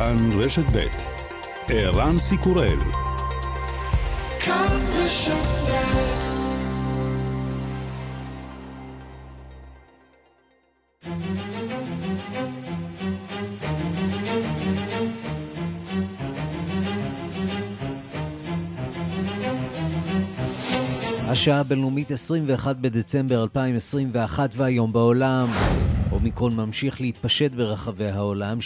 כאן רשת ב' ערן סיקורל כאן רשת השעה הבינלאומית 21 בדצמבר 2021 והיום בעולם. אומיקרון ממשיך להתפשט ברחבי העולם,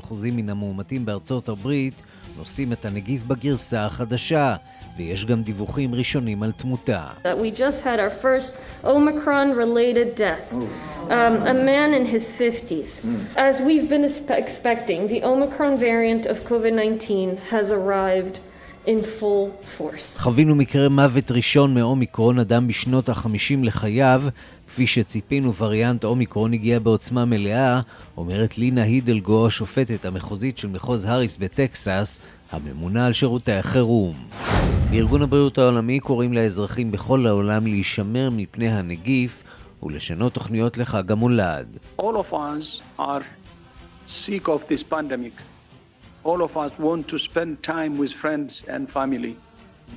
72% מן המאומתים בארצות הברית נושאים את הנגיף בגרסה החדשה, ויש גם דיווחים ראשונים על תמותה. We just had our first Omicron-related death. Um, a man in his 50s. As we've been expecting, the Omicron variant of COVID-19 has arrived in full force. חווינו מקרה מוות ראשון מאומיקרון, אדם בשנות ה-50 לחייו. כפי שציפינו, וריאנט אומיקרון הגיע בעוצמה מלאה, אומרת לינה הידלגו, השופטת המחוזית של מחוז האריס בטקסס, הממונה על שירותי החירום. בארגון הבריאות העולמי קוראים לאזרחים בכל העולם להישמר מפני הנגיף ולשנות תוכניות לחג המולד. All of us are sick of this pandemic. all of us want to spend time with friends and family.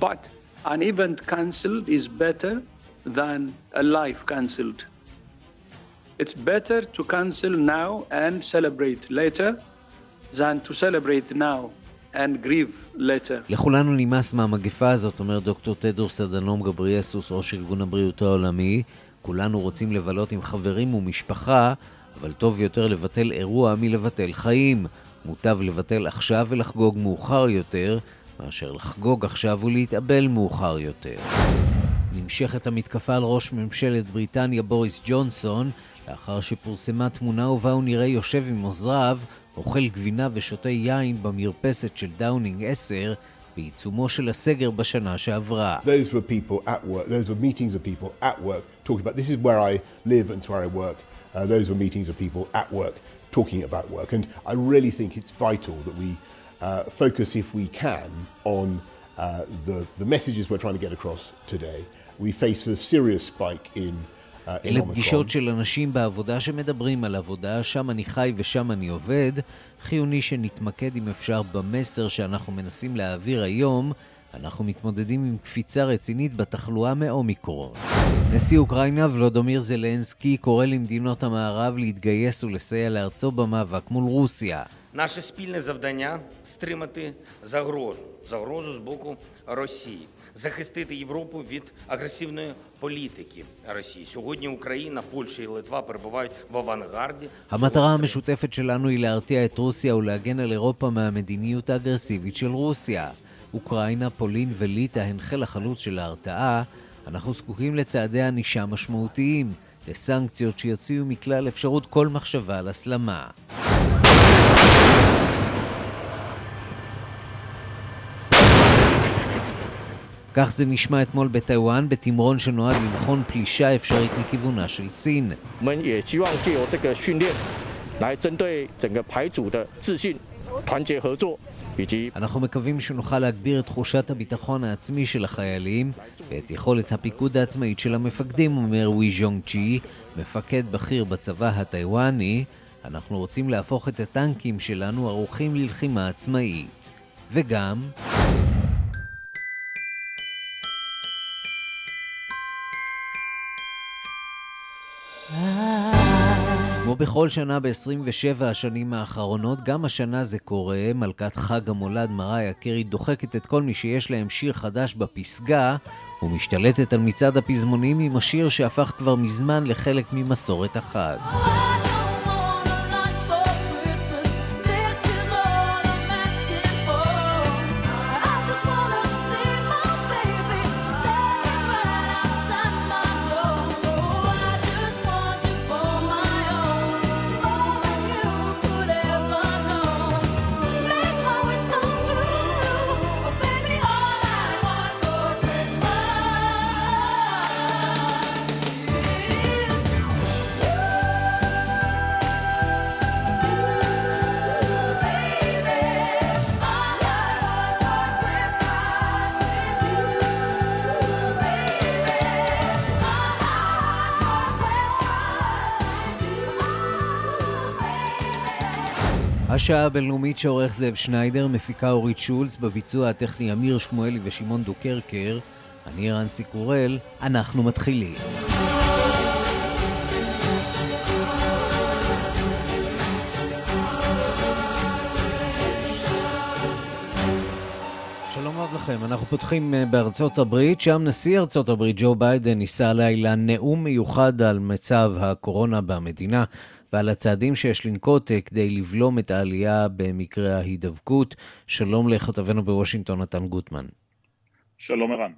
But an event cancelled is better than a life cancelled. It's better to cancel now and celebrate later than to celebrate now and grieve later. לכולנו נמאס מהמגפה הזאת, אומר דוקטור תדרוס אדנום גבריאסוס, ראש ארגון הבריאות העולמי. כולנו רוצים לבלות עם חברים ומשפחה, אבל טוב יותר לבטל אירוע מלבטל חיים. מוטב לבטל עכשיו ולחגוג מאוחר יותר, מאשר לחגוג עכשיו ולהתאבל מאוחר יותר. נמשכת המתקפה על ראש ממשלת בריטניה בוריס ג'ונסון, לאחר שפורסמה תמונה ובה הוא נראה יושב עם עוזריו, אוכל גבינה ושותה יין במרפסת של דאונינג 10, בעיצומו של הסגר בשנה שעברה. Those were people at work, those were meetings of people at work, talking about this is where I live and where I work. Uh, those were meetings of people at work. talking about work. And I really think it's vital that we uh, focus, if we can, on uh, the, the messages we're trying to get across today. We face a serious spike in uh, אלה פגישות של אנשים בעבודה שמדברים על עבודה, שם אני חי ושם אני עובד. חיוני שנתמקד אם אפשר במסר שאנחנו מנסים להעביר היום, אנחנו מתמודדים עם קפיצה רצינית בתחלואה מאומיקרון. נשיא אוקראינה ולודומיר זלנסקי קורא למדינות המערב להתגייס ולסייע לארצו במאבק מול רוסיה. Наше спільне завдання стримати загрозу, загрозу з боку Росії, захистити Європу від агресивної політики Росії. Сьогодні Україна, Польща і Литва перебувають в авангарді. המטרה המשותפת שלנו היא להרתיע את רוסיה ולהגן על אירופה מהמדיניות האגרסיבית של רוסיה. אוקראינה, פולין וליטא הן חיל החלוץ של ההרתעה, אנחנו זקוקים לצעדי ענישה משמעותיים, לסנקציות שיוציאו מכלל אפשרות כל מחשבה על הסלמה. כך זה נשמע אתמול בטיוואן, בתמרון שנועד לבחון פלישה אפשרית מכיוונה של סין. אנחנו מקווים שנוכל להגביר את תחושת הביטחון העצמי של החיילים ואת יכולת הפיקוד העצמאית של המפקדים, אומר ווי ז'ונג צ'י, מפקד בכיר בצבא הטיוואני. אנחנו רוצים להפוך את הטנקים שלנו ערוכים ללחימה עצמאית. וגם... כמו בכל שנה ב-27 השנים האחרונות, גם השנה זה קורה. מלכת חג המולד מריה קרי דוחקת את כל מי שיש להם שיר חדש בפסגה, ומשתלטת על מצעד הפזמונים עם השיר שהפך כבר מזמן לחלק ממסורת החג. השעה הבינלאומית שעורך זאב שניידר, מפיקה אורית שולץ, בביצוע הטכני אמיר שמואלי ושמעון דוקרקר. אני רנסי קורל, אנחנו מתחילים. שלום רב לכם, אנחנו פותחים אה, בארצות הברית, שם נשיא ארצות הברית ג'ו ביידן נישא הלילה נאום מיוחד על מצב הקורונה במדינה ועל הצעדים שיש לנקוט אה, כדי לבלום את העלייה במקרה ההידבקות. שלום לכתבנו בוושינגטון, נתן גוטמן. שלום ערן.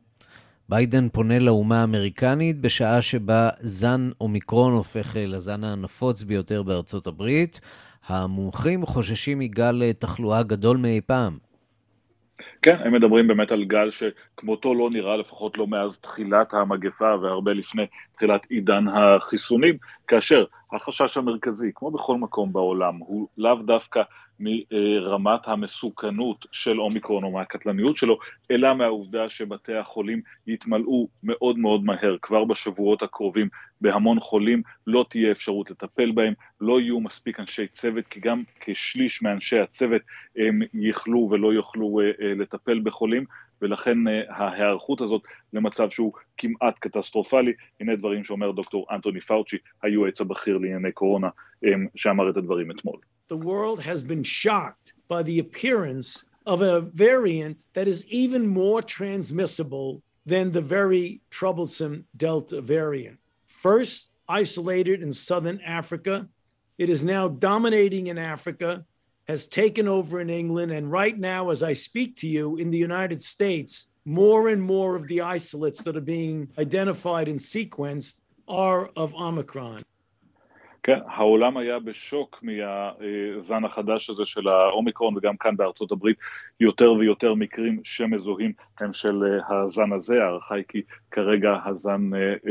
ביידן פונה לאומה האמריקנית בשעה שבה זן אומיקרון הופך אה, לזן הנפוץ ביותר בארצות הברית. המומחים חוששים מגל תחלואה גדול מאי פעם. כן, הם מדברים באמת על גל שכמותו לא נראה, לפחות לא מאז תחילת המגפה והרבה לפני תחילת עידן החיסונים, כאשר החשש המרכזי, כמו בכל מקום בעולם, הוא לאו דווקא מרמת המסוכנות של אומיקרון או מהקטלניות שלו, אלא מהעובדה שבתי החולים יתמלאו מאוד מאוד מהר, כבר בשבועות הקרובים, בהמון חולים, לא תהיה אפשרות לטפל בהם, לא יהיו מספיק אנשי צוות, כי גם כשליש מאנשי הצוות הם יכלו ולא יוכלו אה, אה, לטפל בחולים, ולכן אה, ההיערכות הזאת למצב שהוא כמעט קטסטרופלי, הנה דברים שאומר דוקטור אנטוני פאוצ'י, היועץ הבכיר לענייני קורונה, שאמר את הדברים אתמול. The world has been shocked by the appearance of a variant that is even more transmissible than the very troublesome Delta variant. First isolated in southern Africa, it is now dominating in Africa, has taken over in England, and right now, as I speak to you, in the United States, more and more of the isolates that are being identified and sequenced are of Omicron. כן, העולם היה בשוק מהזן החדש הזה של האומיקרון, וגם כאן בארצות הברית יותר ויותר מקרים שמזוהים הם של הזן הזה, ההערכה היא כי כרגע הזן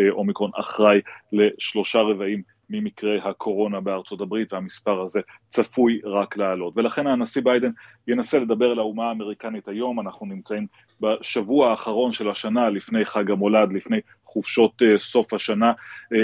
אומיקרון אחראי לשלושה רבעים ממקרי הקורונה בארצות הברית, והמספר הזה צפוי רק לעלות. ולכן הנשיא ביידן ינסה לדבר אל האומה האמריקנית היום, אנחנו נמצאים בשבוע האחרון של השנה, לפני חג המולד, לפני חופשות uh, סוף השנה, um,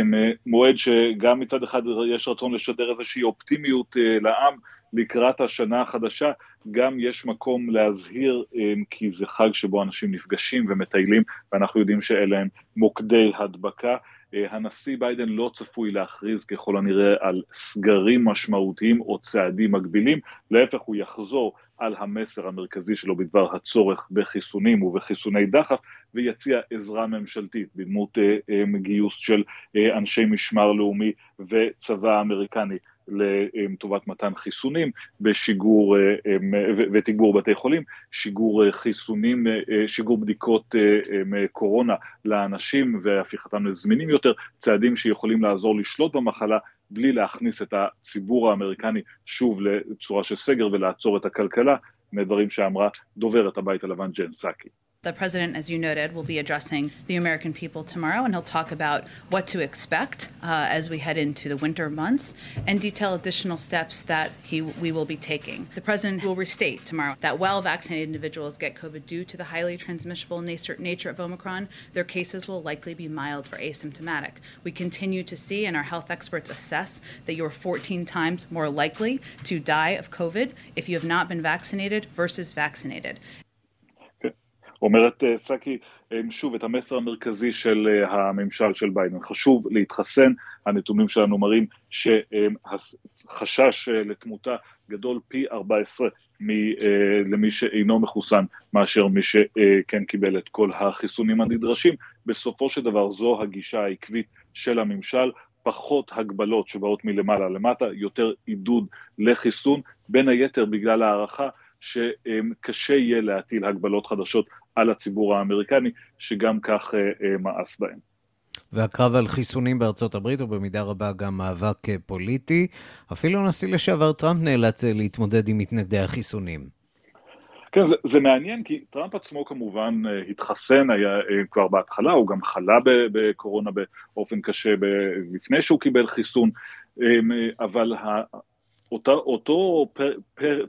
מועד שגם מצד אחד יש רצון לשדר איזושהי אופטימיות uh, לעם, לקראת השנה החדשה, גם יש מקום להזהיר, כי זה חג שבו אנשים נפגשים ומטיילים, ואנחנו יודעים שאלה הם מוקדי הדבקה. אה, הנשיא ביידן לא צפוי להכריז ככל הנראה על סגרים משמעותיים או צעדים מגבילים, להפך הוא יחזור על המסר המרכזי שלו בדבר הצורך בחיסונים ובחיסוני דחף ויציע עזרה ממשלתית בדמות אה, אה, גיוס של אנשי משמר לאומי וצבא אמריקני לטובת מתן חיסונים בשיגור ותגבור בתי חולים, שיגור חיסונים, שיגור בדיקות קורונה לאנשים והפיכתם לזמינים יותר, צעדים שיכולים לעזור לשלוט במחלה בלי להכניס את הציבור האמריקני שוב לצורה של סגר ולעצור את הכלכלה, מדברים שאמרה דוברת הבית הלבן ג'ן סאקי. The president, as you noted, will be addressing the American people tomorrow, and he'll talk about what to expect uh, as we head into the winter months and detail additional steps that he, we will be taking. The president will restate tomorrow that while vaccinated individuals get COVID due to the highly transmissible nature, of Omicron, their cases will likely be mild or asymptomatic. We continue to see, and our health experts assess, that you're 14 times more likely to die of COVID if you have not been vaccinated versus vaccinated. אומרת סאקי שוב את המסר המרכזי של הממשל של ביידן, חשוב להתחסן, הנתונים שלנו מראים שהחשש לתמותה גדול פי 14 למי שאינו מחוסן מאשר מי שכן קיבל את כל החיסונים הנדרשים, בסופו של דבר זו הגישה העקבית של הממשל, פחות הגבלות שבאות מלמעלה למטה, יותר עידוד לחיסון, בין היתר בגלל הערכה שקשה יהיה להטיל הגבלות חדשות על הציבור האמריקני, שגם כך אה, אה, מאס בהם. והקרב על חיסונים בארצות הברית הוא במידה רבה גם מאבק אה, פוליטי. אפילו הנשיא לשעבר טראמפ נאלץ להתמודד עם מתנגדי החיסונים. כן, זה, זה מעניין, כי טראמפ עצמו כמובן התחסן, היה כבר בהתחלה, הוא גם חלה בקורונה באופן קשה לפני שהוא קיבל חיסון, אבל אותה, אותו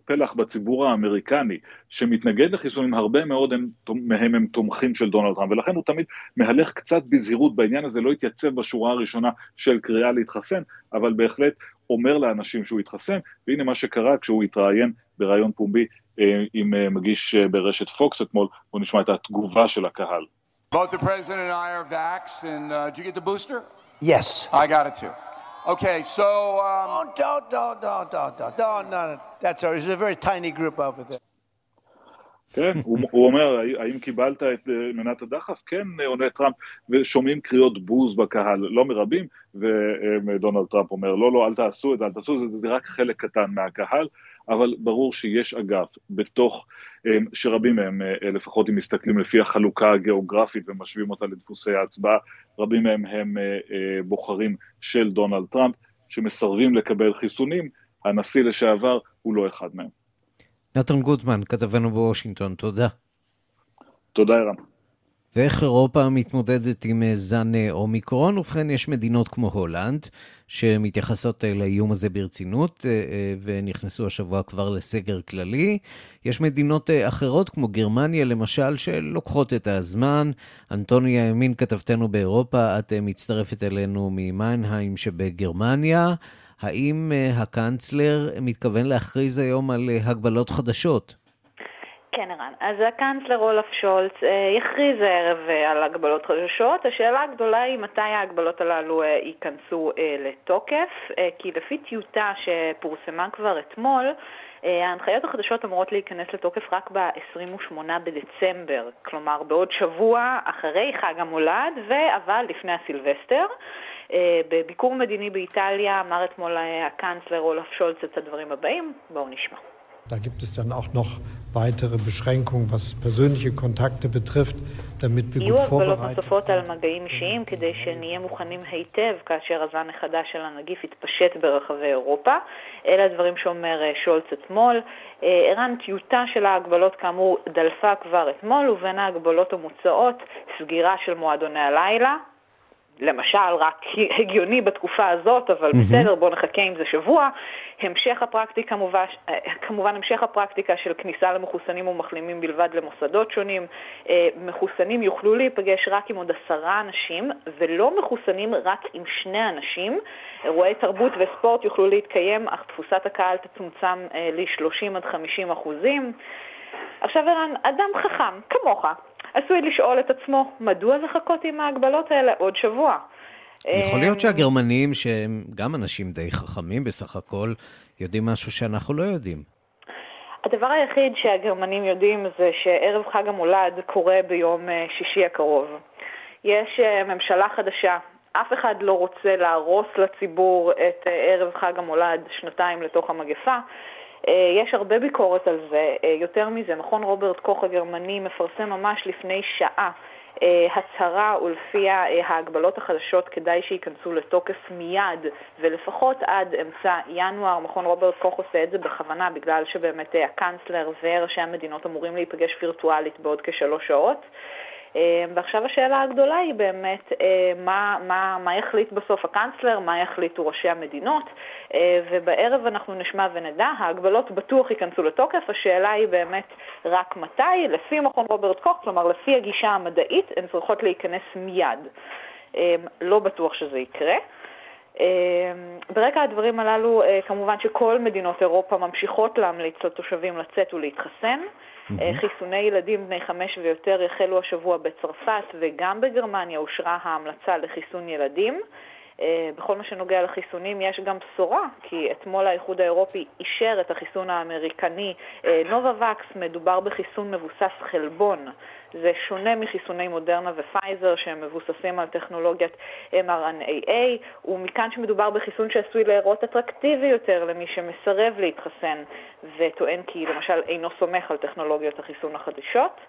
פלח בציבור האמריקני שמתנגד לחיסונים, הרבה מאוד הם, מהם הם תומכים של דונלד טראמפ, ולכן הוא תמיד מהלך קצת בזהירות בעניין הזה, לא התייצב בשורה הראשונה של קריאה להתחסן, אבל בהחלט אומר לאנשים שהוא יתחסן, והנה מה שקרה כשהוא התראיין בריאיון פומבי אה, עם אה, מגיש אה, ברשת פוקס אתמול, בואו נשמע את התגובה של הקהל. Both the president and I are vaxxed, and uh, did you get the booster? Yes. I got it too. Okay, so. Um... Oh, don't, don't, don't, don't, don't, don't, no, that's all. There's a very tiny group over there. כן, הוא, הוא אומר, האם קיבלת את מנת הדחף? כן, עונה טראמפ, ושומעים קריאות בוז בקהל, לא מרבים, ודונלד טראמפ אומר, לא, לא, אל תעשו את זה, אל תעשו את זה, זה רק חלק קטן מהקהל, אבל ברור שיש אגף בתוך, שרבים מהם, לפחות אם מסתכלים לפי החלוקה הגיאוגרפית ומשווים אותה לדפוסי ההצבעה, רבים מהם הם בוחרים של דונלד טראמפ, שמסרבים לקבל חיסונים, הנשיא לשעבר הוא לא אחד מהם. נתן גוטמן, כתבנו בוושינגטון, תודה. תודה, ערן. ואיך אירופה מתמודדת עם זן אומיקרון? ובכן, יש מדינות כמו הולנד, שמתייחסות לאיום הזה ברצינות, ונכנסו השבוע כבר לסגר כללי. יש מדינות אחרות, כמו גרמניה למשל, שלוקחות את הזמן. אנטוניה ימין, כתבתנו באירופה, את מצטרפת אלינו ממיינהיים שבגרמניה. האם הקאנצלר מתכוון להכריז היום על הגבלות חדשות? כן, ערן. אז הקאנצלר אולף שולץ יכריז הערב על הגבלות חדשות. השאלה הגדולה היא מתי ההגבלות הללו ייכנסו לתוקף, כי לפי טיוטה שפורסמה כבר אתמול, ההנחיות החדשות אמורות להיכנס לתוקף רק ב-28 בדצמבר, כלומר בעוד שבוע אחרי חג המולד, אבל לפני הסילבסטר. בביקור מדיני באיטליה אמר אתמול הקאנצלר אולף שולץ את הדברים הבאים, בואו נשמע. Da gibt es dann auch noch weitere Beschränkungen, was persönliche Kontakte betrifft, damit wir gut vorbereitet יהיו הגבלות נוספות על מגעים אישיים כדי שנהיה מוכנים היטב כאשר הזן החדש של הנגיף יתפשט ברחבי אירופה. אלה הדברים שאומר שולץ אתמול. ערן, טיוטה של ההגבלות כאמור דלפה כבר אתמול, ובין ההגבלות המוצעות סגירה של מועדוני הלילה, למשל, רק הגיוני בתקופה הזאת, אבל mm-hmm. בסדר, בואו נחכה עם זה שבוע. המשך הפרקטיקה, מובש, כמובן המשך הפרקטיקה של כניסה למחוסנים ומחלימים בלבד למוסדות שונים. מחוסנים יוכלו להיפגש רק עם עוד עשרה אנשים, ולא מחוסנים רק עם שני אנשים. אירועי תרבות וספורט יוכלו להתקיים, אך תפוסת הקהל תצומצם ל-30 עד 50 אחוזים. עכשיו ערן, אדם חכם, כמוך, עשוי לשאול את עצמו, מדוע לחכות עם ההגבלות האלה עוד שבוע? יכול להיות שהגרמנים, שהם גם אנשים די חכמים בסך הכל, יודעים משהו שאנחנו לא יודעים. הדבר היחיד שהגרמנים יודעים זה שערב חג המולד קורה ביום שישי הקרוב. יש ממשלה חדשה, אף אחד לא רוצה להרוס לציבור את ערב חג המולד שנתיים לתוך המגפה. יש הרבה ביקורת על זה. יותר מזה, מכון רוברט קוך הגרמני מפרסם ממש לפני שעה הצהרה ולפיה ההגבלות החדשות כדאי שייכנסו לתוקף מיד ולפחות עד אמצע ינואר. מכון רוברט קוך עושה את זה בכוונה בגלל שבאמת הקאנצלר וראשי המדינות אמורים להיפגש וירטואלית בעוד כשלוש שעות. ועכשיו השאלה הגדולה היא באמת מה, מה, מה יחליט בסוף הקאנצלר, מה יחליטו ראשי המדינות, ובערב אנחנו נשמע ונדע, ההגבלות בטוח ייכנסו לתוקף, השאלה היא באמת רק מתי, לפי מכון רוברט קוק, כלומר לפי הגישה המדעית, הן צריכות להיכנס מיד. לא בטוח שזה יקרה. ברקע הדברים הללו, כמובן שכל מדינות אירופה ממשיכות להמליץ לתושבים לצאת ולהתחסן. חיסוני ילדים בני חמש ויותר החלו השבוע בצרפת וגם בגרמניה אושרה ההמלצה לחיסון ילדים. בכל מה שנוגע לחיסונים יש גם בשורה, כי אתמול האיחוד האירופי אישר את החיסון האמריקני נובווקס, מדובר בחיסון מבוסס חלבון. זה שונה מחיסוני מודרנה ופייזר שהם מבוססים על טכנולוגיית mRNA, ומכאן שמדובר בחיסון שעשוי להיראות אטרקטיבי יותר למי שמסרב להתחסן וטוען כי למשל אינו סומך על טכנולוגיות החיסון החדשות.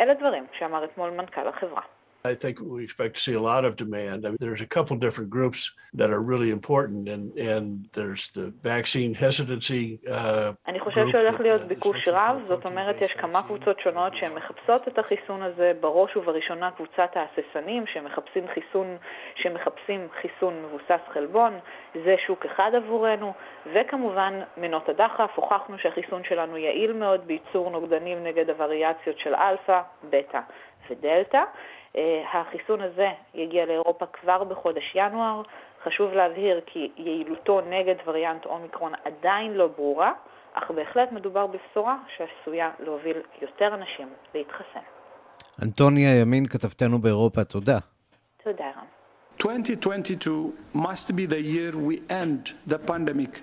אלה דברים שאמר אתמול מנכ"ל החברה. I think we expect to see a lot of demand. I mean, there's a couple different groups that are really important, and, and there's the vaccine hesitancy uh, אני חושב שהולך להיות ביקוש רב, זאת אומרת, יש כמה קבוצות שונות שהן מחפשות את החיסון הזה, בראש ובראשונה קבוצת ההססנים, שמחפשים חיסון, שמחפשים חיסון מבוסס חלבון, זה שוק אחד עבורנו, וכמובן מנות הדחף, הוכחנו שהחיסון שלנו יעיל מאוד בייצור נוגדנים נגד הווריאציות של אלפא, בטא ודלתא. החיסון הזה יגיע לאירופה כבר בחודש ינואר, חשוב להבהיר כי יעילותו נגד וריאנט אומיקרון עדיין לא ברורה, אך בהחלט מדובר בבשורה שעשויה להוביל יותר אנשים להתחסן. אנטוניה ימין, כתבתנו באירופה, תודה. תודה, רם. 2022 must be the year we end the pandemic.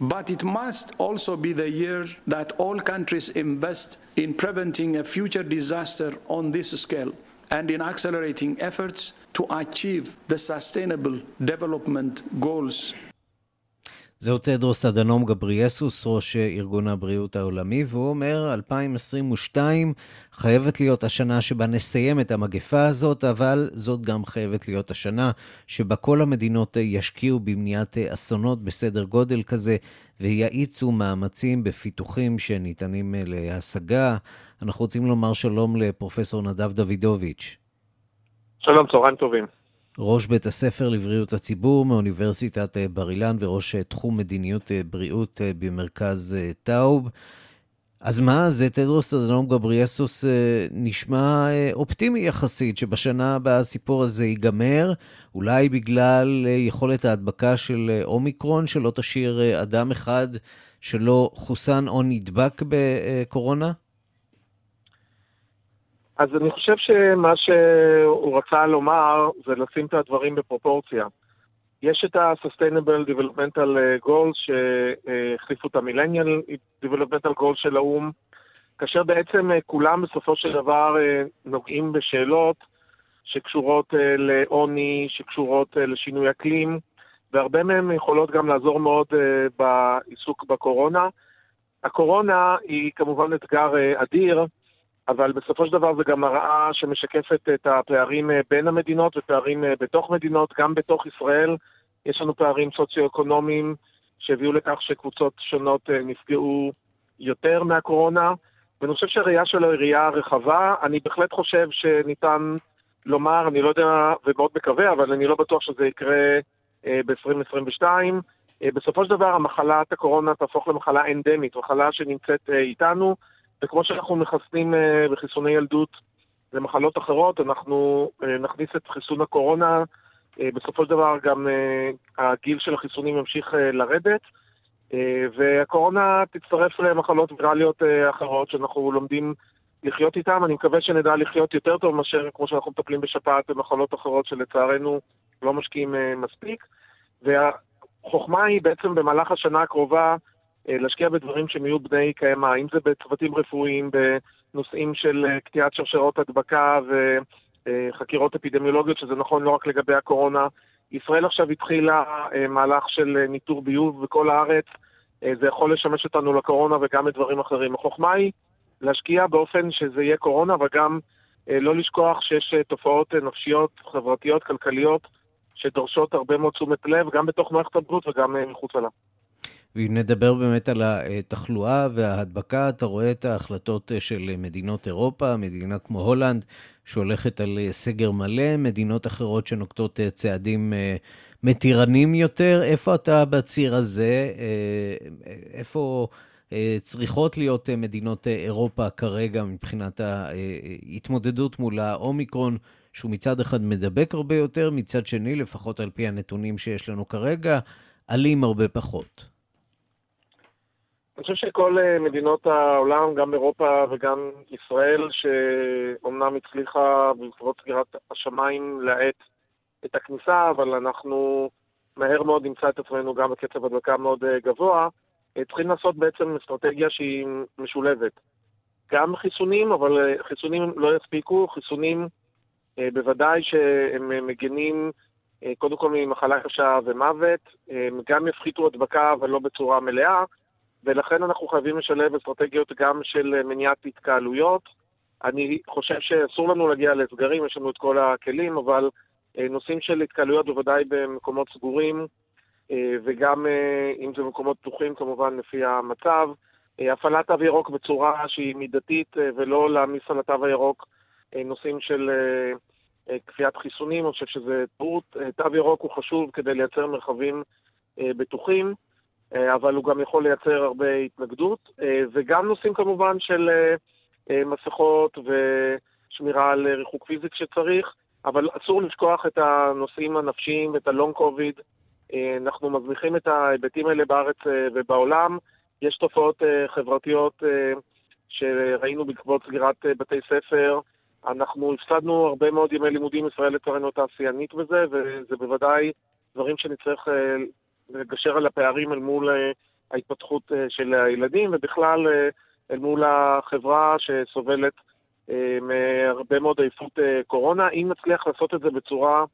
But it must also be the year that all countries invest in preventing a future disaster on this scale and in accelerating efforts to achieve the sustainable development goals זהו תדרוס אדנום גבריאסוס, ראש ארגון הבריאות העולמי, והוא אומר, 2022 חייבת להיות השנה שבה נסיים את המגפה הזאת, אבל זאת גם חייבת להיות השנה שבה כל המדינות ישקיעו במניעת אסונות בסדר גודל כזה, ויאיצו מאמצים בפיתוחים שניתנים להשגה. אנחנו רוצים לומר שלום לפרופסור נדב דוידוביץ'. שלום, צהריים טובים. ראש בית הספר לבריאות הציבור מאוניברסיטת אה, בר אילן וראש אה, תחום מדיניות אה, בריאות במרכז טאוב. אז מה, זה תדרוס אדנום גבריאסוס נשמע אופטימי יחסית, שבשנה הבאה הסיפור הזה ייגמר, אולי בגלל יכולת ההדבקה של אומיקרון, שלא תשאיר אדם אחד שלא חוסן או נדבק בקורונה? אז אני חושב שמה שהוא רצה לומר זה לשים את הדברים בפרופורציה. יש את ה-Sustainable Developmental Goals שהחליפו את ה-Millennial Developmental Goals של האו"ם, כאשר בעצם כולם בסופו של דבר נוגעים בשאלות שקשורות לעוני, שקשורות לשינוי אקלים, והרבה מהם יכולות גם לעזור מאוד בעיסוק בקורונה. הקורונה היא כמובן אתגר אדיר, אבל בסופו של דבר זה גם מראה שמשקפת את הפערים אה, בין המדינות ופערים אה, בתוך מדינות, גם בתוך ישראל יש לנו פערים סוציו-אקונומיים שהביאו לכך שקבוצות שונות אה, נפגעו יותר מהקורונה, ואני חושב שהראייה שלו היא ראייה רחבה. אני בהחלט חושב שניתן לומר, אני לא יודע ומאוד מקווה, אבל אני לא בטוח שזה יקרה ב-2022. בסופו של דבר המחלת הקורונה תהפוך למחלה אנדמית, מחלה שנמצאת איתנו. וכמו שאנחנו מחסנים אה, בחיסוני ילדות למחלות אחרות, אנחנו אה, נכניס את חיסון הקורונה, אה, בסופו של דבר גם הגיל של החיסונים ימשיך לרדת, והקורונה תצטרף למחלות ויראליות אחרות שאנחנו לומדים לחיות איתן. אני מקווה שנדע לחיות יותר טוב מאשר כמו שאנחנו מטפלים בשפעת ומחלות אחרות שלצערנו לא משקיעים מספיק. והחוכמה היא בעצם במהלך השנה הקרובה להשקיע בדברים שהם יהיו בני קיימא, אם זה בצוותים רפואיים, בנושאים של אה, קטיעת שרשרות הדבקה וחקירות אפידמיולוגיות, שזה נכון לא רק לגבי הקורונה. ישראל עכשיו התחילה אה, מהלך של ניטור ביוב בכל הארץ, זה יכול לשמש אותנו לקורונה וגם לדברים אחרים. החוכמה היא להשקיע באופן שזה יהיה קורונה, אבל גם לא לשכוח שיש תופעות נפשיות, חברתיות, כלכליות, שדורשות הרבה מאוד תשומת לב, גם בתוך מערכת הבריאות וגם מחוצה לה. ואם נדבר באמת על התחלואה וההדבקה, אתה רואה את ההחלטות של מדינות אירופה, מדינה כמו הולנד, שהולכת על סגר מלא, מדינות אחרות שנוקטות צעדים אה, מתירנים יותר. איפה אתה בציר הזה? אה, איפה אה, צריכות להיות מדינות אירופה כרגע מבחינת ההתמודדות מול האומיקרון? שהוא מצד אחד מדבק הרבה יותר, מצד שני, לפחות על פי הנתונים שיש לנו כרגע, אלים הרבה פחות. אני חושב שכל אה, מדינות העולם, גם אירופה וגם ישראל, שאומנם הצליחה בעקבות סגירת השמיים להאט את הכניסה, אבל אנחנו מהר מאוד נמצא את עצמנו גם בקצב הדבקה מאוד אה, גבוה, אה, צריכים לעשות בעצם אסטרטגיה שהיא משולבת. גם חיסונים, אבל חיסונים לא יספיקו, חיסונים בוודאי שהם מגנים קודם כל ממחלה קשה ומוות, הם גם יפחיתו הדבקה אבל לא בצורה מלאה, ולכן אנחנו חייבים לשלב אסטרטגיות גם של מניעת התקהלויות. אני חושב שאסור לנו להגיע לסגרים, יש לנו את כל הכלים, אבל אה, נושאים של התקהלויות בוודאי במקומות סגורים, אה, וגם אה, אם זה מקומות פתוחים כמובן לפי המצב. הפעלת תו ירוק בצורה שהיא מידתית ולא להעמיס על התו הירוק נושאים של כפיית חיסונים, אני חושב שזה טעות. תו ירוק הוא חשוב כדי לייצר מרחבים בטוחים. אה, אבל הוא גם יכול לייצר הרבה התנגדות, אה, וגם נושאים כמובן של אה, מסכות ושמירה על ריחוק פיזי כשצריך, אבל אסור לשכוח את הנושאים הנפשיים ואת הלונג קוביד, אנחנו מזניחים את ההיבטים האלה בארץ ובעולם. יש תופעות חברתיות שראינו בעקבות סגירת בתי ספר. אנחנו הפסדנו הרבה מאוד ימי לימודים, ישראל לצערנו תעשיינית בזה, וזה בוודאי דברים שנצטרך לגשר על הפערים אל מול ההתפתחות של הילדים, ובכלל אל מול החברה שסובלת מהרבה מאוד עייפות קורונה. אם נצליח לעשות את זה בצורה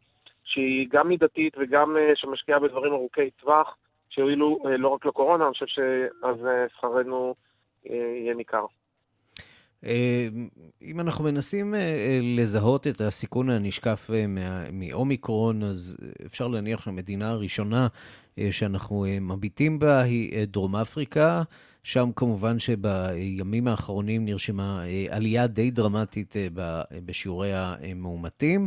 שהיא גם מידתית וגם שמשקיעה בדברים ארוכי טווח, שיועילו לא רק לקורונה, אני חושב שאז שכרנו יהיה ניכר. אם אנחנו מנסים לזהות את הסיכון הנשקף מאומיקרון, אז אפשר להניח שהמדינה הראשונה שאנחנו מביטים בה היא דרום אפריקה. שם כמובן שבימים האחרונים נרשמה עלייה די דרמטית בשיעורי המאומתים.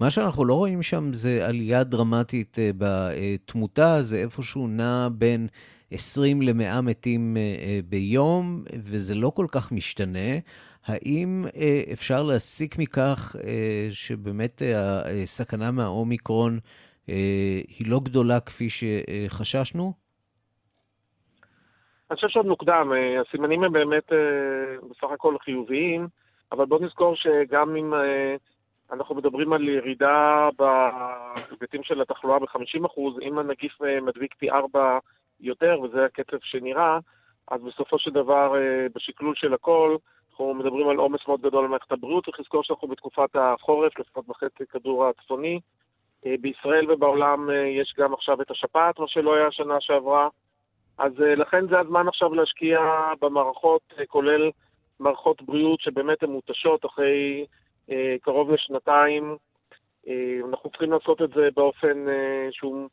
מה שאנחנו לא רואים שם זה עלייה דרמטית בתמותה, זה איפשהו נע בין 20 ל-100 מתים ביום, וזה לא כל כך משתנה. האם אפשר להסיק מכך שבאמת הסכנה מהאומיקרון היא לא גדולה כפי שחששנו? אני חושב שעוד מוקדם, הסימנים הם באמת בסך הכל חיוביים, אבל בואו נזכור שגם אם אנחנו מדברים על ירידה בהיבטים של התחלואה ב-50%, אם הנגיף מדביק פי 4 יותר, וזה הקצב שנראה, אז בסופו של דבר, בשקלול של הכל, אנחנו מדברים על עומס מאוד גדול על מערכת הבריאות, צריך לזכור שאנחנו בתקופת החורף, לפחות בחצי כדור הצפוני. בישראל ובעולם יש גם עכשיו את השפעת, מה שלא היה השנה שעברה. אז לכן זה הזמן עכשיו להשקיע במערכות, כולל מערכות בריאות שבאמת הן מותשות אחרי קרוב לשנתיים. אנחנו צריכים לעשות את זה באופן שהוא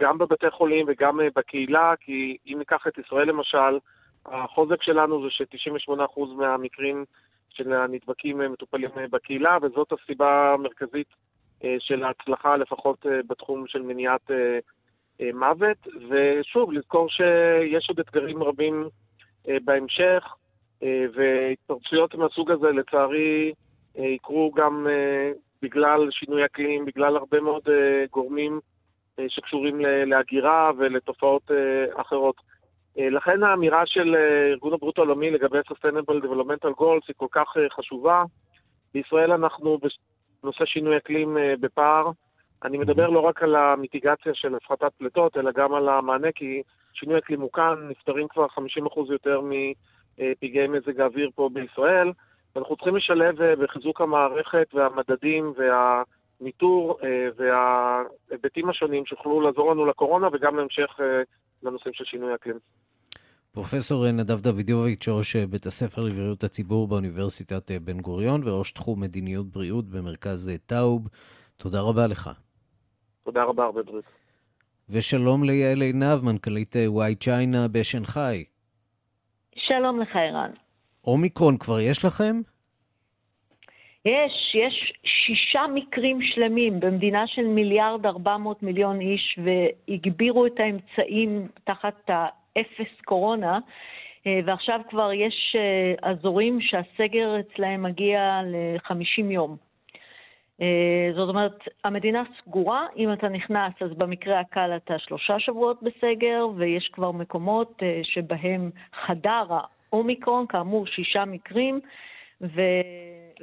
גם בבתי חולים וגם בקהילה, כי אם ניקח את ישראל למשל, החוזק שלנו זה ש-98% מהמקרים של הנדבקים מטופלים בקהילה, וזאת הסיבה המרכזית של ההצלחה, לפחות בתחום של מניעת מוות. ושוב, לזכור שיש עוד אתגרים רבים בהמשך, והתפרצויות מהסוג הזה, לצערי, יקרו גם בגלל שינוי אקלים, בגלל הרבה מאוד גורמים שקשורים להגירה ולתופעות אחרות. לכן האמירה של ארגון הבריאות העולמי לגבי Sustainable Developmental Goals היא כל כך חשובה. בישראל אנחנו בנושא שינוי אקלים בפער. אני מדבר לא רק על המיטיגציה של הפחתת פליטות, אלא גם על המענה, כי שינוי אקלים הוא כאן, נפטרים כבר 50% יותר מפגעי מזג האוויר פה בישראל, ואנחנו צריכים לשלב בחיזוק המערכת והמדדים והניטור וההיבטים השונים שיוכלו לעזור לנו לקורונה וגם להמשך לנושאים של שינוי אקלים. פרופסור נדב דוידוביץ', ראש בית הספר לבריאות הציבור באוניברסיטת בן גוריון וראש תחום מדיניות בריאות במרכז טאוב, תודה רבה לך. תודה רבה, הרבה בריאות. ושלום ליעל עינב, מנכ"לית וואי צ'יינה בשנגחאי. שלום לך, ערן. אומיקרון כבר יש לכם? יש, יש שישה מקרים שלמים במדינה של מיליארד ארבע מאות מיליון איש, והגבירו את האמצעים תחת האפס קורונה, ועכשיו כבר יש אזורים שהסגר אצלהם מגיע ל-50 יום. זאת אומרת, המדינה סגורה, אם אתה נכנס, אז במקרה הקל אתה שלושה שבועות בסגר, ויש כבר מקומות שבהם חדר האומיקרון, כאמור שישה מקרים, ו...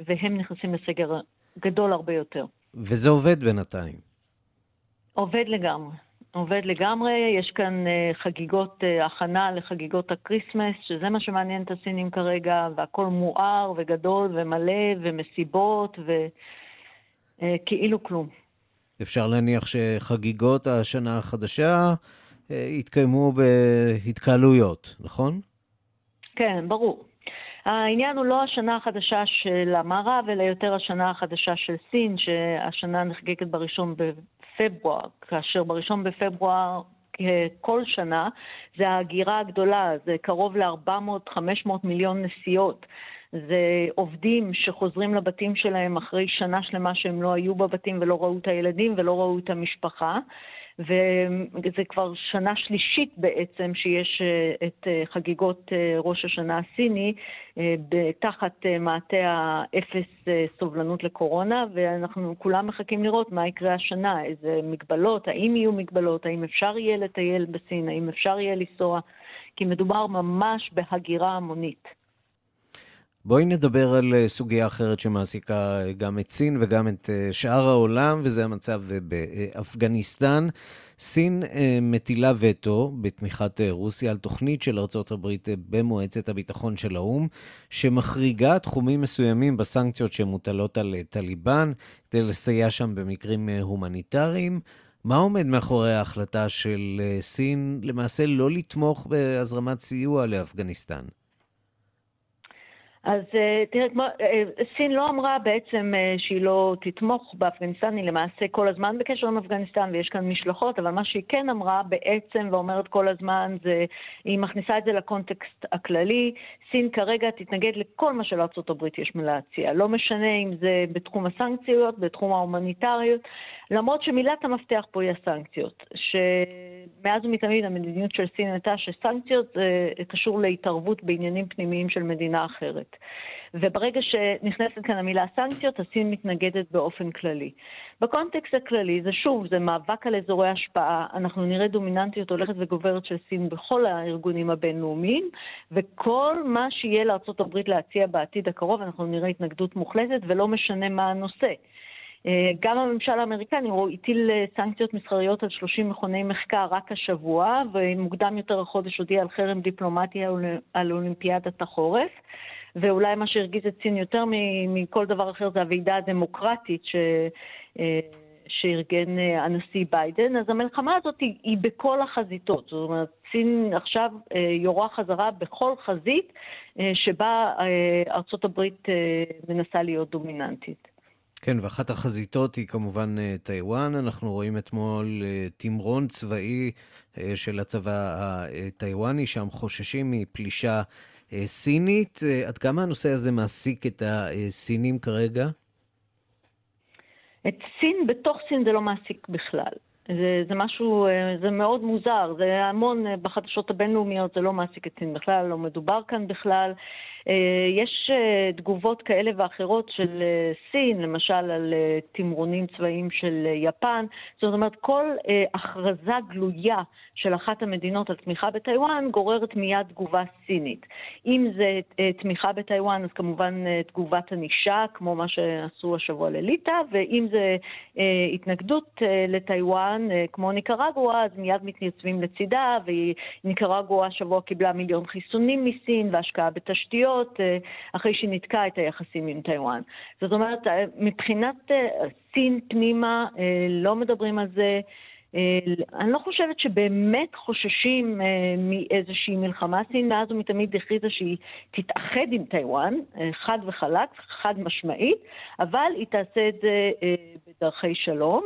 והם נכנסים לסגר גדול הרבה יותר. וזה עובד בינתיים. עובד לגמרי. עובד לגמרי, יש כאן חגיגות הכנה לחגיגות ה Christmas, שזה מה שמעניין את הסינים כרגע, והכל מואר וגדול ומלא ומסיבות וכאילו כלום. אפשר להניח שחגיגות השנה החדשה יתקיימו בהתקהלויות, נכון? כן, ברור. העניין הוא לא השנה החדשה של המערב, אלא יותר השנה החדשה של סין, שהשנה נחגגת בראשון בפברואר, כאשר בראשון בפברואר כל שנה זה ההגירה הגדולה, זה קרוב ל-400-500 מיליון נסיעות. זה עובדים שחוזרים לבתים שלהם אחרי שנה שלמה שהם לא היו בבתים ולא ראו את הילדים ולא ראו את המשפחה. וזה כבר שנה שלישית בעצם שיש אה, את אה, חגיגות אה, ראש השנה הסיני תחת מעטה האפס סובלנות לקורונה, ואנחנו כולם מחכים לראות מה יקרה השנה, איזה מגבלות, האם יהיו מגבלות, האם אפשר יהיה לטייל בסין, האם אפשר יהיה לנסוע, כי מדובר ממש בהגירה המונית. בואי נדבר על סוגיה אחרת שמעסיקה גם את סין וגם את שאר העולם, וזה המצב באפגניסטן. סין אה, מטילה וטו בתמיכת אה, רוסיה על תוכנית של ארצות הברית אה, במועצת הביטחון של האו"ם, שמחריגה תחומים מסוימים בסנקציות שמוטלות על טליבן, כדי לסייע שם במקרים הומניטריים. מה עומד מאחורי ההחלטה של סין למעשה לא לתמוך בהזרמת סיוע לאפגניסטן? אז אה, תראה, כמו, אה, סין לא אמרה בעצם אה, שהיא לא תתמוך באפגניסטן, היא למעשה כל הזמן בקשר עם אפגניסטן ויש כאן משלחות, אבל מה שהיא כן אמרה בעצם ואומרת כל הזמן זה, היא מכניסה את זה לקונטקסט הכללי, סין כרגע תתנגד לכל מה שלארה"ב יש מלהציע, לא משנה אם זה בתחום הסנקציות, בתחום ההומניטריות, למרות שמילת המפתח פה היא הסנקציות, שמאז ומתמיד המדיניות של סין הייתה שסנקציות זה קשור להתערבות בעניינים פנימיים של מדינה אחרת. וברגע שנכנסת כאן המילה סנקציות, הסין מתנגדת באופן כללי. בקונטקסט הכללי, זה שוב, זה מאבק על אזורי השפעה, אנחנו נראה דומיננטיות הולכת וגוברת של סין בכל הארגונים הבינלאומיים, וכל מה שיהיה לארה"ב להציע בעתיד הקרוב, אנחנו נראה התנגדות מוחלטת, ולא משנה מה הנושא. אה, גם הממשל האמריקני הוא הטיל אה, סנקציות מסחריות על 30 מכוני מחקר רק השבוע, ומוקדם יותר החודש הודיע על חרם דיפלומטי על אולימפיאדת החורף. ואולי מה שהרגיז את סין יותר מכל דבר אחר זה הוועידה הדמוקרטית ש... אה, שארגן הנשיא ביידן, אז המלחמה הזאת היא, היא בכל החזיתות. זאת אומרת, סין עכשיו יורה חזרה בכל חזית שבה ארצות הברית מנסה להיות דומיננטית. כן, ואחת החזיתות היא כמובן אה, טיוואן. אנחנו רואים אתמול אה, תמרון צבאי אה, של הצבא הטיוואני, שם חוששים מפלישה סינית. עד כמה הנושא הזה מעסיק את הסינים כרגע? את סין, בתוך סין זה לא מעסיק בכלל. זה, זה משהו, זה מאוד מוזר, זה המון בחדשות הבינלאומיות, זה לא מעסיק את סין בכלל, לא מדובר כאן בכלל. אה, יש אה, תגובות כאלה ואחרות של אה, סין, למשל על תמרונים צבאיים של יפן. זאת אומרת, כל הכרזה גלויה של אחת המדינות על תמיכה בטיוואן גוררת מיד תגובה סינית. אם זה תמיכה בטיוואן, אז כמובן תגובת ענישה, כמו מה שעשו השבוע לליטא, ואם זה התנגדות לטיוואן, כמו ניקרגואה, אז מיד מתייצבים לצידה, וניקרגואה השבוע קיבלה מיליון חיסונים מסין והשקעה בתשתיות. להיות אה, אחרי ניתקה את היחסים עם טיוואן. זאת אומרת, אה, מבחינת אה, סין פנימה לא מדברים על זה. אני לא חושבת שבאמת חוששים מאיזושהי מלחמה. סין מאז ומתמיד הכריזה שהיא תתאחד עם טיוואן, חד וחלק, חד משמעית, אבל היא תעשה את זה בדרכי שלום.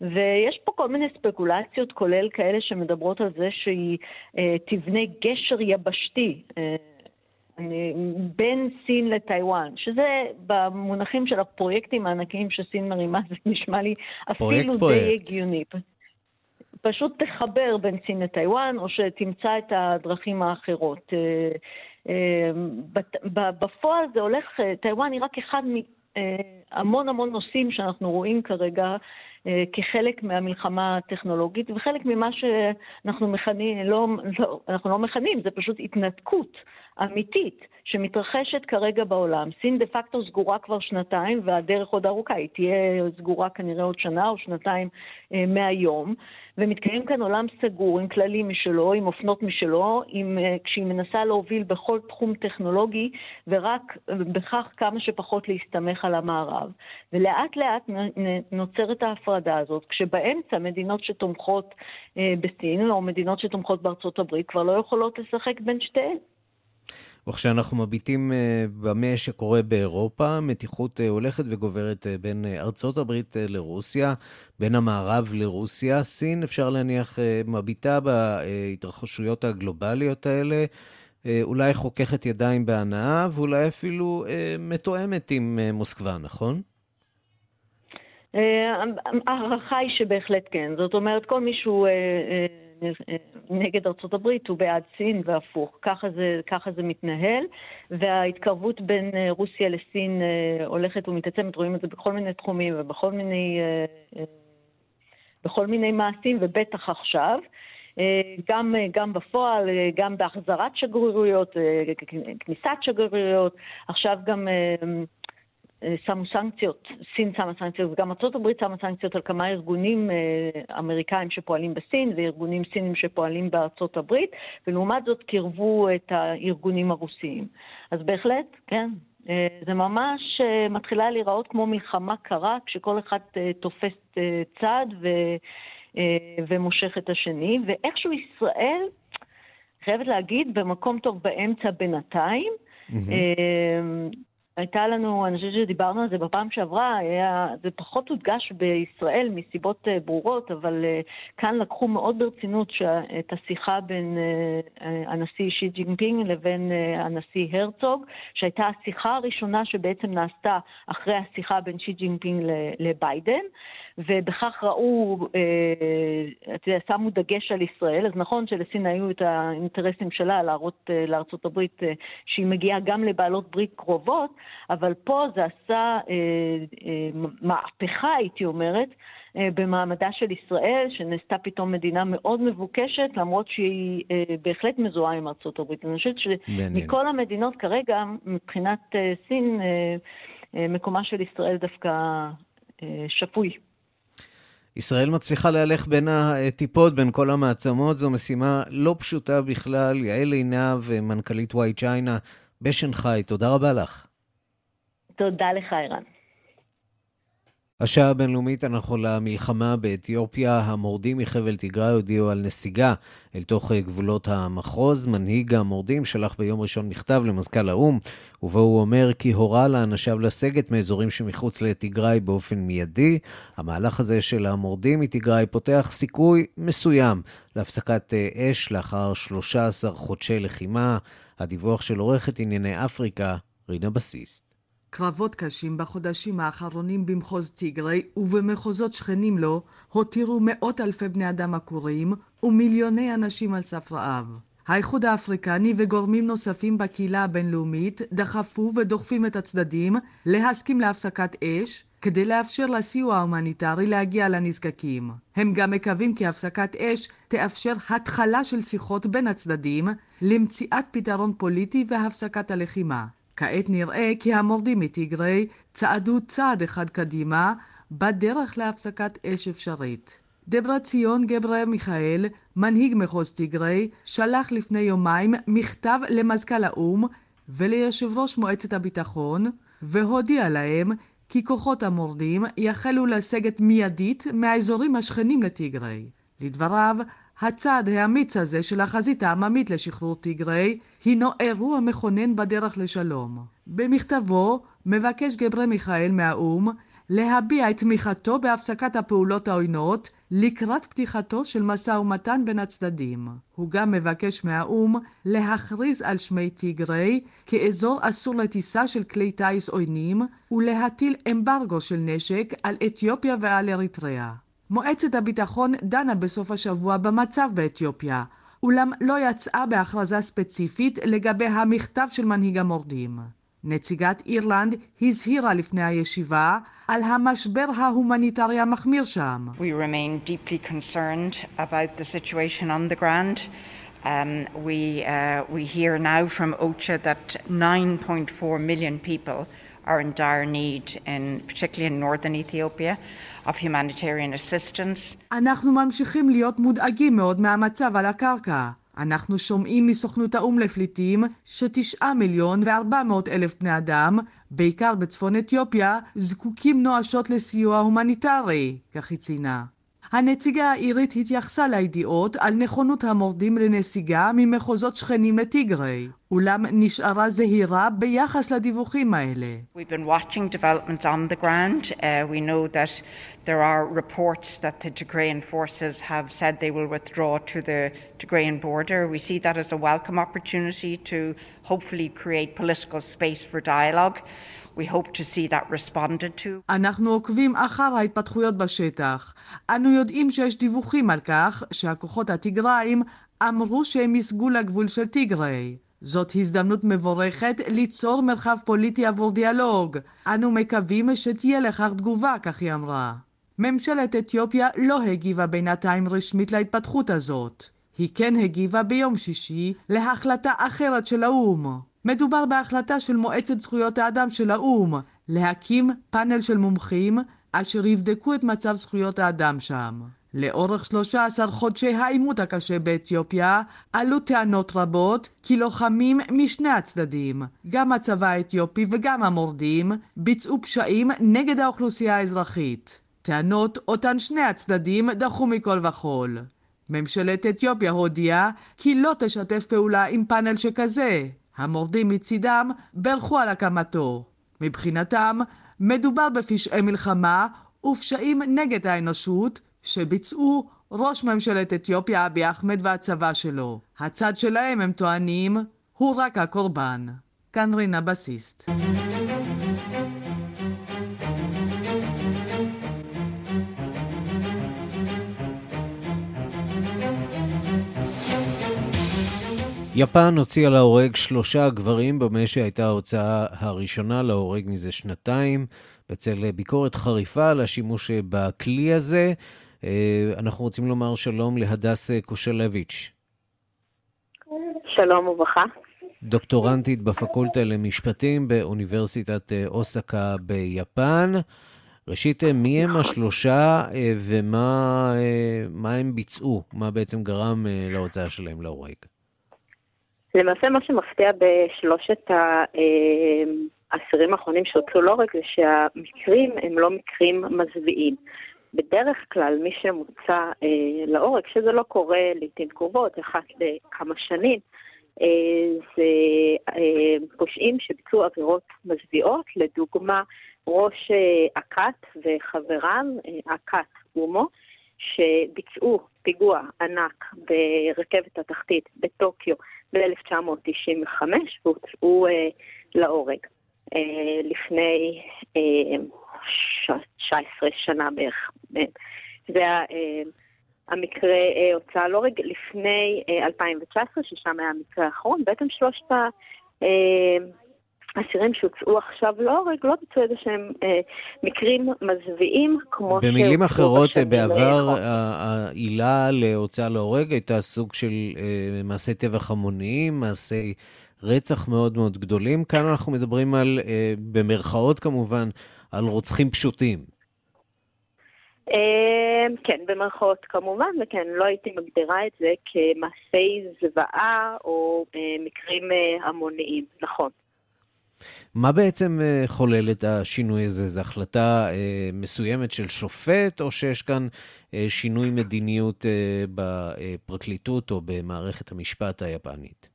ויש פה כל מיני ספקולציות, כולל כאלה שמדברות על זה שהיא תבנה גשר יבשתי. בין סין לטיוואן, שזה במונחים של הפרויקטים הענקיים שסין מרימה, זה נשמע לי אפילו די הגיוני. פשוט תחבר בין סין לטיוואן, או שתמצא את הדרכים האחרות. אה, אה, בפועל זה הולך, אה, טיוואן היא רק אחד מהמון המון נושאים שאנחנו רואים כרגע כחלק מהמלחמה הטכנולוגית, וחלק ממה שאנחנו מכנים, לא, לא, אנחנו לא מכנים, זה פשוט התנתקות אמיתית שמתרחשת כרגע בעולם. סין דה פקטו סגורה כבר שנתיים והדרך עוד ארוכה, היא תהיה סגורה כנראה עוד שנה או שנתיים אה, מהיום, ומתקיים כאן עולם סגור עם כללים משלו, עם אופנות משלו, עם, אה, כשהיא מנסה להוביל בכל תחום טכנולוגי ורק בכך כמה שפחות להסתמך על המערב. ולאט לאט נוצרת ההפרדה הזאת, כשבאמצע מדינות שתומכות אה, בסין או מדינות שתומכות בארצות הברית כבר לא יכולות לשחק בין שתיהן. וכשאנחנו מביטים אה, במה שקורה באירופה, מתיחות אה, הולכת וגוברת אה, בין ארצות הברית לרוסיה, בין המערב לרוסיה. סין, אפשר להניח, מביטה בהתרחשויות הגלובליות האלה, אולי חוככת ידיים בהנאה, ואולי אפילו מתואמת עם מוסקבה, נכון? ההערכה היא שבהחלט כן. זאת אומרת, כל מישהו נגד ארצות הברית הוא בעד סין והפוך. ככה זה, ככה זה מתנהל, וההתקרבות בין רוסיה לסין הולכת ומתעצמת, רואים את זה בכל מיני תחומים ובכל מיני, בכל מיני מעשים, ובטח עכשיו. גם, גם בפועל, גם בהחזרת שגרירויות, כניסת שגרירויות, עכשיו גם שמו סנקציות, סין שמה סנקציות וגם ארה"ב שמה סנקציות על כמה ארגונים אמריקאים שפועלים בסין וארגונים סינים שפועלים בארצות הברית, ולעומת זאת קירבו את הארגונים הרוסיים. אז בהחלט, כן, זה ממש מתחילה להיראות כמו מלחמה קרה, כשכל אחד תופס צד ו... ומושך את השני, ואיכשהו ישראל, חייבת להגיד, במקום טוב באמצע בינתיים. Mm-hmm. הייתה לנו, אני חושבת שדיברנו על זה בפעם שעברה, היה, זה פחות הודגש בישראל מסיבות uh, ברורות, אבל uh, כאן לקחו מאוד ברצינות ש, את השיחה בין uh, הנשיא שי ג'ינפינג לבין הנשיא הרצוג, שהייתה השיחה הראשונה שבעצם נעשתה אחרי השיחה בין שי ג'ינפינג לביידן. ובכך ראו, אה, אתה יודע, שמו דגש על ישראל, אז נכון שלסין היו את האינטרסים שלה להראות אה, לארצות הברית אה, שהיא מגיעה גם לבעלות ברית קרובות, אבל פה זה עשה מהפכה, הייתי אומרת, במעמדה של ישראל, שנעשתה פתאום מדינה מאוד מבוקשת, למרות שהיא בהחלט מזוהה עם ארצות הברית. אני חושבת שמכל המדינות כרגע, מבחינת סין, מקומה של ישראל דווקא שפוי. ישראל מצליחה להלך בין הטיפות, בין כל המעצמות, זו משימה לא פשוטה בכלל. יעל עינב, מנכ"לית וואי צ'יינה בשנגחאי, תודה רבה לך. תודה לך, ערן. השעה הבינלאומית אנחנו למלחמה באתיופיה. המורדים מחבל תיגראי הודיעו על נסיגה אל תוך גבולות המחוז. מנהיג המורדים שלח ביום ראשון מכתב למזכ"ל האו"ם, ובו הוא אומר כי הורה לאנשיו לסגת מאזורים שמחוץ לתיגראי באופן מיידי. המהלך הזה של המורדים מתיגראי פותח סיכוי מסוים להפסקת אש לאחר 13 חודשי לחימה. הדיווח של עורכת ענייני אפריקה, רינה בסיסט. קרבות קשים בחודשים האחרונים במחוז טיגרי ובמחוזות שכנים לו הותירו מאות אלפי בני אדם עקורים ומיליוני אנשים על סף רעב. האיחוד האפריקני וגורמים נוספים בקהילה הבינלאומית דחפו ודוחפים את הצדדים להסכים להפסקת אש כדי לאפשר לסיוע ההומניטרי להגיע לנזקקים. הם גם מקווים כי הפסקת אש תאפשר התחלה של שיחות בין הצדדים למציאת פתרון פוליטי והפסקת הלחימה. כעת נראה כי המורדים מטיגרי צעדו צעד אחד קדימה בדרך להפסקת אש אפשרית. דברה ציון גברה מיכאל, מנהיג מחוז טיגרי, שלח לפני יומיים מכתב למזכ"ל האו"ם וליושב ראש מועצת הביטחון, והודיע להם כי כוחות המורדים יחלו לסגת מיידית מהאזורים השכנים לטיגרי. לדבריו, הצעד האמיץ הזה של החזית העממית לשחרור טיגרי הינו אירוע מכונן בדרך לשלום. במכתבו מבקש גברי מיכאל מהאו"ם להביע את תמיכתו בהפסקת הפעולות העוינות לקראת פתיחתו של משא ומתן בין הצדדים. הוא גם מבקש מהאו"ם להכריז על שמי טיגרי כאזור אסור לטיסה של כלי טיס עוינים ולהטיל אמברגו של נשק על אתיופיה ועל אריתריאה. מועצת הביטחון דנה בסוף השבוע במצב באתיופיה, אולם לא יצאה בהכרזה ספציפית לגבי המכתב של מנהיג המורדים. נציגת אירלנד הזהירה לפני הישיבה על המשבר ההומניטרי המחמיר שם. We remain deeply concerned about the situation on the ground. Um, we, uh, we hear now from OCHA that 9.4 million people are in dire need, in, particularly in northern Ethiopia, of humanitarian assistance. אנחנו ממשיכים להיות מודאגים מאוד מהמצב על הקרקע. אנחנו שומעים מסוכנות האו"ם לפליטים שתשעה מיליון וארבע מאות אלף בני אדם, בעיקר בצפון אתיופיה, זקוקים נואשות לסיוע הומניטרי, כך היא ציינה. הנציגה האירית התייחסה לידיעות על נכונות המורדים לנסיגה ממחוזות שכנים לטיגרי, אולם נשארה זהירה ביחס לדיווחים האלה. We've been watching developments on the ground. Uh, we know that there are reports that the Tigrayan forces have said they will withdraw to the Tigrayan border. We see that as a welcome opportunity to hopefully create political space for dialogue. We hope to see that responded to. אנחנו עוקבים אחר ההתפתחויות בשטח. אנו יודעים שיש דיווחים על כך שהכוחות הטיגראים אמרו שהם יסגו לגבול של טיגריי. זאת הזדמנות מבורכת ליצור מרחב פוליטי עבור דיאלוג. אנו מקווים שתהיה לכך תגובה, כך היא אמרה. ממשלת אתיופיה לא הגיבה בינתיים רשמית להתפתחות הזאת. היא כן הגיבה ביום שישי להחלטה אחרת של האו"ם. מדובר בהחלטה של מועצת זכויות האדם של האו"ם להקים פאנל של מומחים אשר יבדקו את מצב זכויות האדם שם. לאורך 13 חודשי העימות הקשה באתיופיה עלו טענות רבות כי לוחמים משני הצדדים, גם הצבא האתיופי וגם המורדים, ביצעו פשעים נגד האוכלוסייה האזרחית. טענות אותן שני הצדדים דחו מכל וכול. ממשלת אתיופיה הודיעה כי לא תשתף פעולה עם פאנל שכזה. המורדים מצידם ברכו על הקמתו. מבחינתם, מדובר בפשעי מלחמה ופשעים נגד האנושות שביצעו ראש ממשלת אתיופיה אבי אחמד והצבא שלו. הצד שלהם, הם טוענים, הוא רק הקורבן. כאן רינה בסיסט. יפן הוציאה להורג שלושה גברים במה שהייתה ההוצאה הראשונה להורג מזה שנתיים, בצל ביקורת חריפה על השימוש בכלי הזה. אה, אנחנו רוצים לומר שלום להדס קושלביץ'. שלום וברכה. דוקטורנטית בפקולטה למשפטים באוניברסיטת אה, אוסקה ביפן. ראשית, אה, מי הם השלושה ומה הם ביצעו? מה בעצם גרם להוצאה שלהם להורג? למעשה מה שמפתיע בשלושת האסירים האחרונים שהוצאו להורג זה שהמקרים הם לא מקרים מזוויעים. בדרך כלל מי שמוצא אה, להורג, שזה לא קורה לעיתים קרובות, אחת לכמה שנים, אה, זה אה, פושעים שביצעו עבירות מזוויעות, לדוגמה ראש אה, הכת אה, הכת אומו, שביצעו פיגוע ענק ברכבת התחתית בטוקיו ב-1995 והוצאו אה, להורג. אה, לפני אה, 19 שנה בערך. זה אה, המקרה אה, הוצאה להורג לפני 2019, אה, ששם היה המקרה האחרון. בעצם שלושת האסירים שהוצאו עכשיו להורג לא ביצעו איזה שהם מקרים מזוויעים, כמו ש... במילים אחרות, בעבר העילה להוצאה להורג הייתה סוג של מעשי טבח המוניים, מעשי... רצח מאוד מאוד גדולים. כאן אנחנו מדברים על, במרכאות כמובן, על רוצחים פשוטים. אמ, כן, במרכאות כמובן, וכן, לא הייתי מגדירה את זה כמעשי זוועה או אה, מקרים אה, המוניים, נכון. מה בעצם אה, חולל את השינוי הזה? זו החלטה מסוימת של שופט, או שיש כאן שינוי מדיניות בפרקליטות או במערכת המשפט היפנית?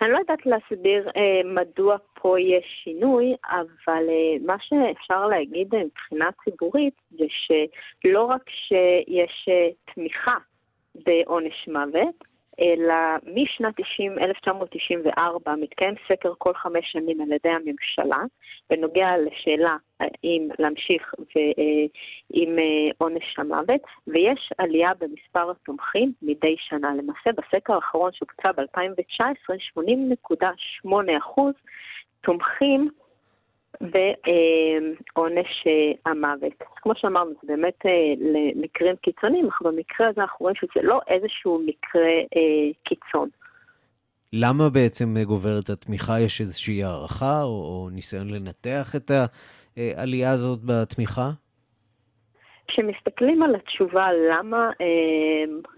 אני לא יודעת להסביר אה, מדוע פה יש שינוי, אבל אה, מה שאפשר להגיד אה, מבחינה ציבורית זה שלא רק שיש אה, תמיכה בעונש מוות, אלא משנת 90, 1994 מתקיים סקר כל חמש שנים על ידי הממשלה בנוגע לשאלה האם להמשיך אה, עם אה, עונש המוות, ויש עלייה במספר התומכים מדי שנה. למעשה בסקר האחרון שהוקצה ב-2019, 80.8% תומכים ועונש אה, המוות. כמו שאמרנו, זה באמת אה, למקרים קיצוניים, אך במקרה הזה אנחנו רואים שזה לא איזשהו מקרה אה, קיצון. למה בעצם גוברת התמיכה? יש איזושהי הערכה או, או ניסיון לנתח את העלייה הזאת בתמיכה? כשמסתכלים על התשובה למה,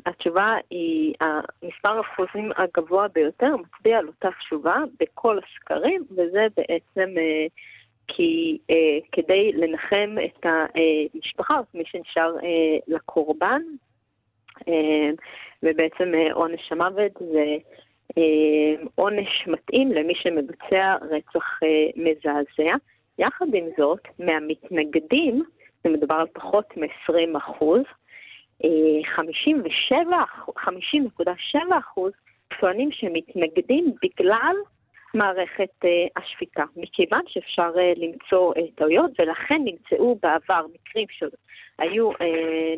התשובה היא, המספר האחוזים הגבוה ביותר מצביע על אותה תשובה בכל הסקרים, וזה בעצם כי אה, כדי לנחם את המשפחה, או מי שנשאר אה, לקורבן, אה, ובעצם אה, עונש המוות זה עונש מתאים למי שמבצע רצח מזעזע. יחד עם זאת, מהמתנגדים, זה מדובר על פחות מ-20 אחוז, 50.7 אחוז טוענים שמתנגדים בגלל מערכת uh, השפיטה, מכיוון שאפשר uh, למצוא uh, טעויות, ולכן נמצאו בעבר מקרים שהיו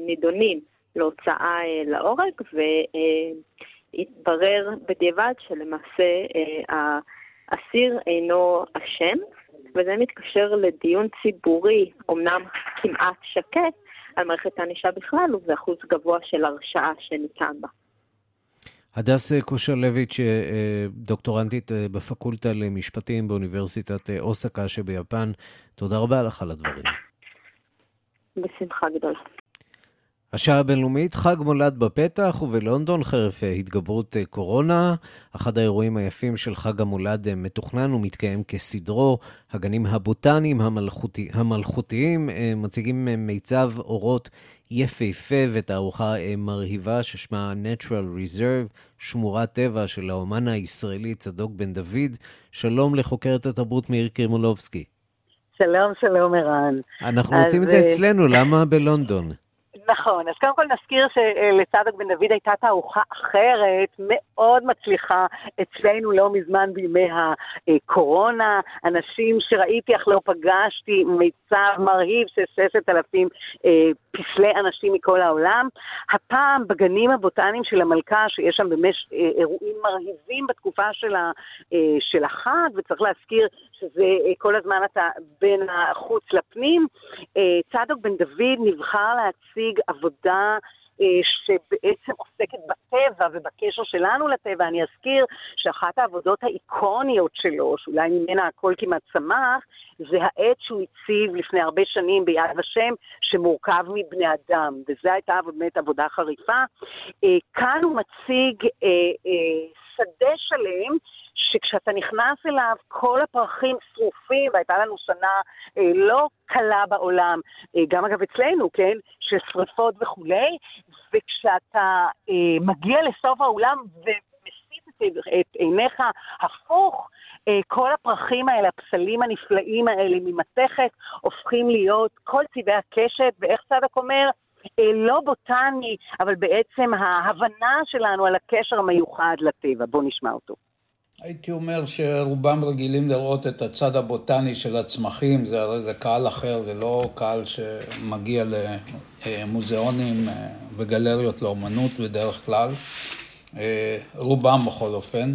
נידונים להוצאה להורג, והתברר בדיעבד שלמעשה האסיר אינו אשם, וזה מתקשר לדיון ציבורי, אמנם כמעט שקט, על מערכת הענישה בכלל, ובאחוז גבוה של הרשעה שניתן בה. הדס קושלביץ', דוקטורנטית בפקולטה למשפטים באוניברסיטת אוסקה שביפן, תודה רבה לך על הדברים. בשמחה גדולה. השעה הבינלאומית, חג מולד בפתח, ובלונדון חרף התגברות קורונה. אחד האירועים היפים של חג המולד מתוכנן ומתקיים כסדרו. הגנים הבוטניים המלכותי, המלכותיים מציגים מיצב אורות יפהפה ותערוכה מרהיבה ששמה Natural Reserve, שמורת טבע של האומן הישראלי צדוק בן דוד. שלום לחוקרת התרבות מאיר קרימולובסקי. שלום, שלום ערן. אנחנו רוצים את זה אצלנו, למה בלונדון? נכון, אז קודם כל נזכיר שלצדוק בן דוד הייתה תערוכה אחרת, מאוד מצליחה אצלנו לא מזמן בימי הקורונה. אנשים שראיתי אך לא פגשתי, מיצב מרהיב של ששת אלפים אה, פסלי אנשים מכל העולם. הפעם בגנים הבוטניים של המלכה, שיש שם באמת אה, אירועים מרהיבים בתקופה של, ה, אה, של החג, וצריך להזכיר שזה אה, כל הזמן אתה בין החוץ לפנים, אה, צדוק בן דוד נבחר להציג עבודה אה, שבעצם עוסקת בטבע ובקשר שלנו לטבע. אני אזכיר שאחת העבודות האיקוניות שלו, שאולי ממנה הכל כמעט צמח, זה העט שהוא הציב לפני הרבה שנים ביד ושם, שמורכב מבני אדם, וזו הייתה באמת עבודה חריפה. אה, כאן הוא מציג אה, שדה שלם, שכשאתה נכנס אליו כל הפרחים שרופים, והייתה לנו שנה אה, לא קלה בעולם, אה, גם אגב אצלנו, כן, של שריפות וכולי, וכשאתה אה, מגיע לסוף האולם ומסיט את, את עיניך הפוך, אה, כל הפרחים האלה, הפסלים הנפלאים האלה ממתכת, הופכים להיות כל צבעי הקשת, ואיך צדק אומר? אה, לא בוטני, אבל בעצם ההבנה שלנו על הקשר המיוחד לטבע. בואו נשמע אותו. הייתי אומר שרובם רגילים לראות את הצד הבוטני של הצמחים, זה הרי זה קהל אחר, זה לא קהל שמגיע למוזיאונים וגלריות לאומנות בדרך כלל, רובם בכל אופן.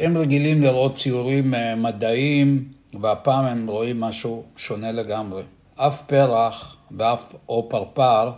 הם רגילים לראות ציורים מדעיים, והפעם הם רואים משהו שונה לגמרי. אף פרח ואף או פרפר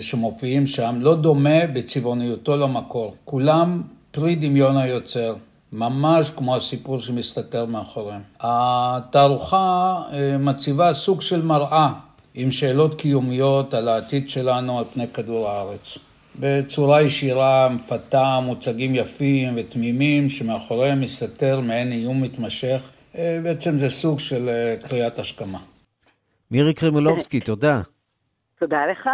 שמופיעים שם לא דומה בצבעוניותו למקור. כולם פרי דמיון היוצר. ממש כמו הסיפור שמסתתר מאחוריהם. התערוכה מציבה סוג של מראה עם שאלות קיומיות על העתיד שלנו על פני כדור הארץ. בצורה ישירה, מפתה, מוצגים יפים ותמימים שמאחוריהם מסתתר מעין איום מתמשך. בעצם זה סוג של קריאת השכמה. מירי קרימולובסקי, תודה. תודה לך.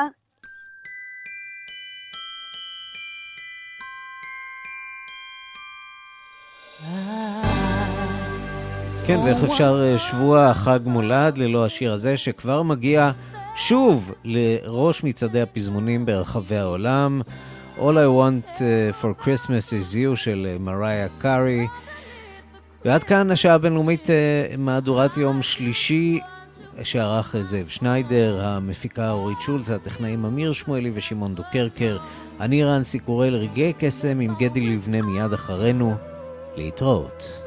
כן, ואיך אפשר שבוע חג מולד ללא השיר הזה, שכבר מגיע שוב לראש מצעדי הפזמונים ברחבי העולם. All I Want for Christmas is You של מריה קארי. ועד כאן השעה הבינלאומית מהדורת יום שלישי שערך זאב שניידר, המפיקה אורית שולץ, הטכנאים אמיר שמואלי ושמעון דוקרקר. אני רנסי קורל רגעי קסם עם גדי לבנה מיד אחרינו. להתראות.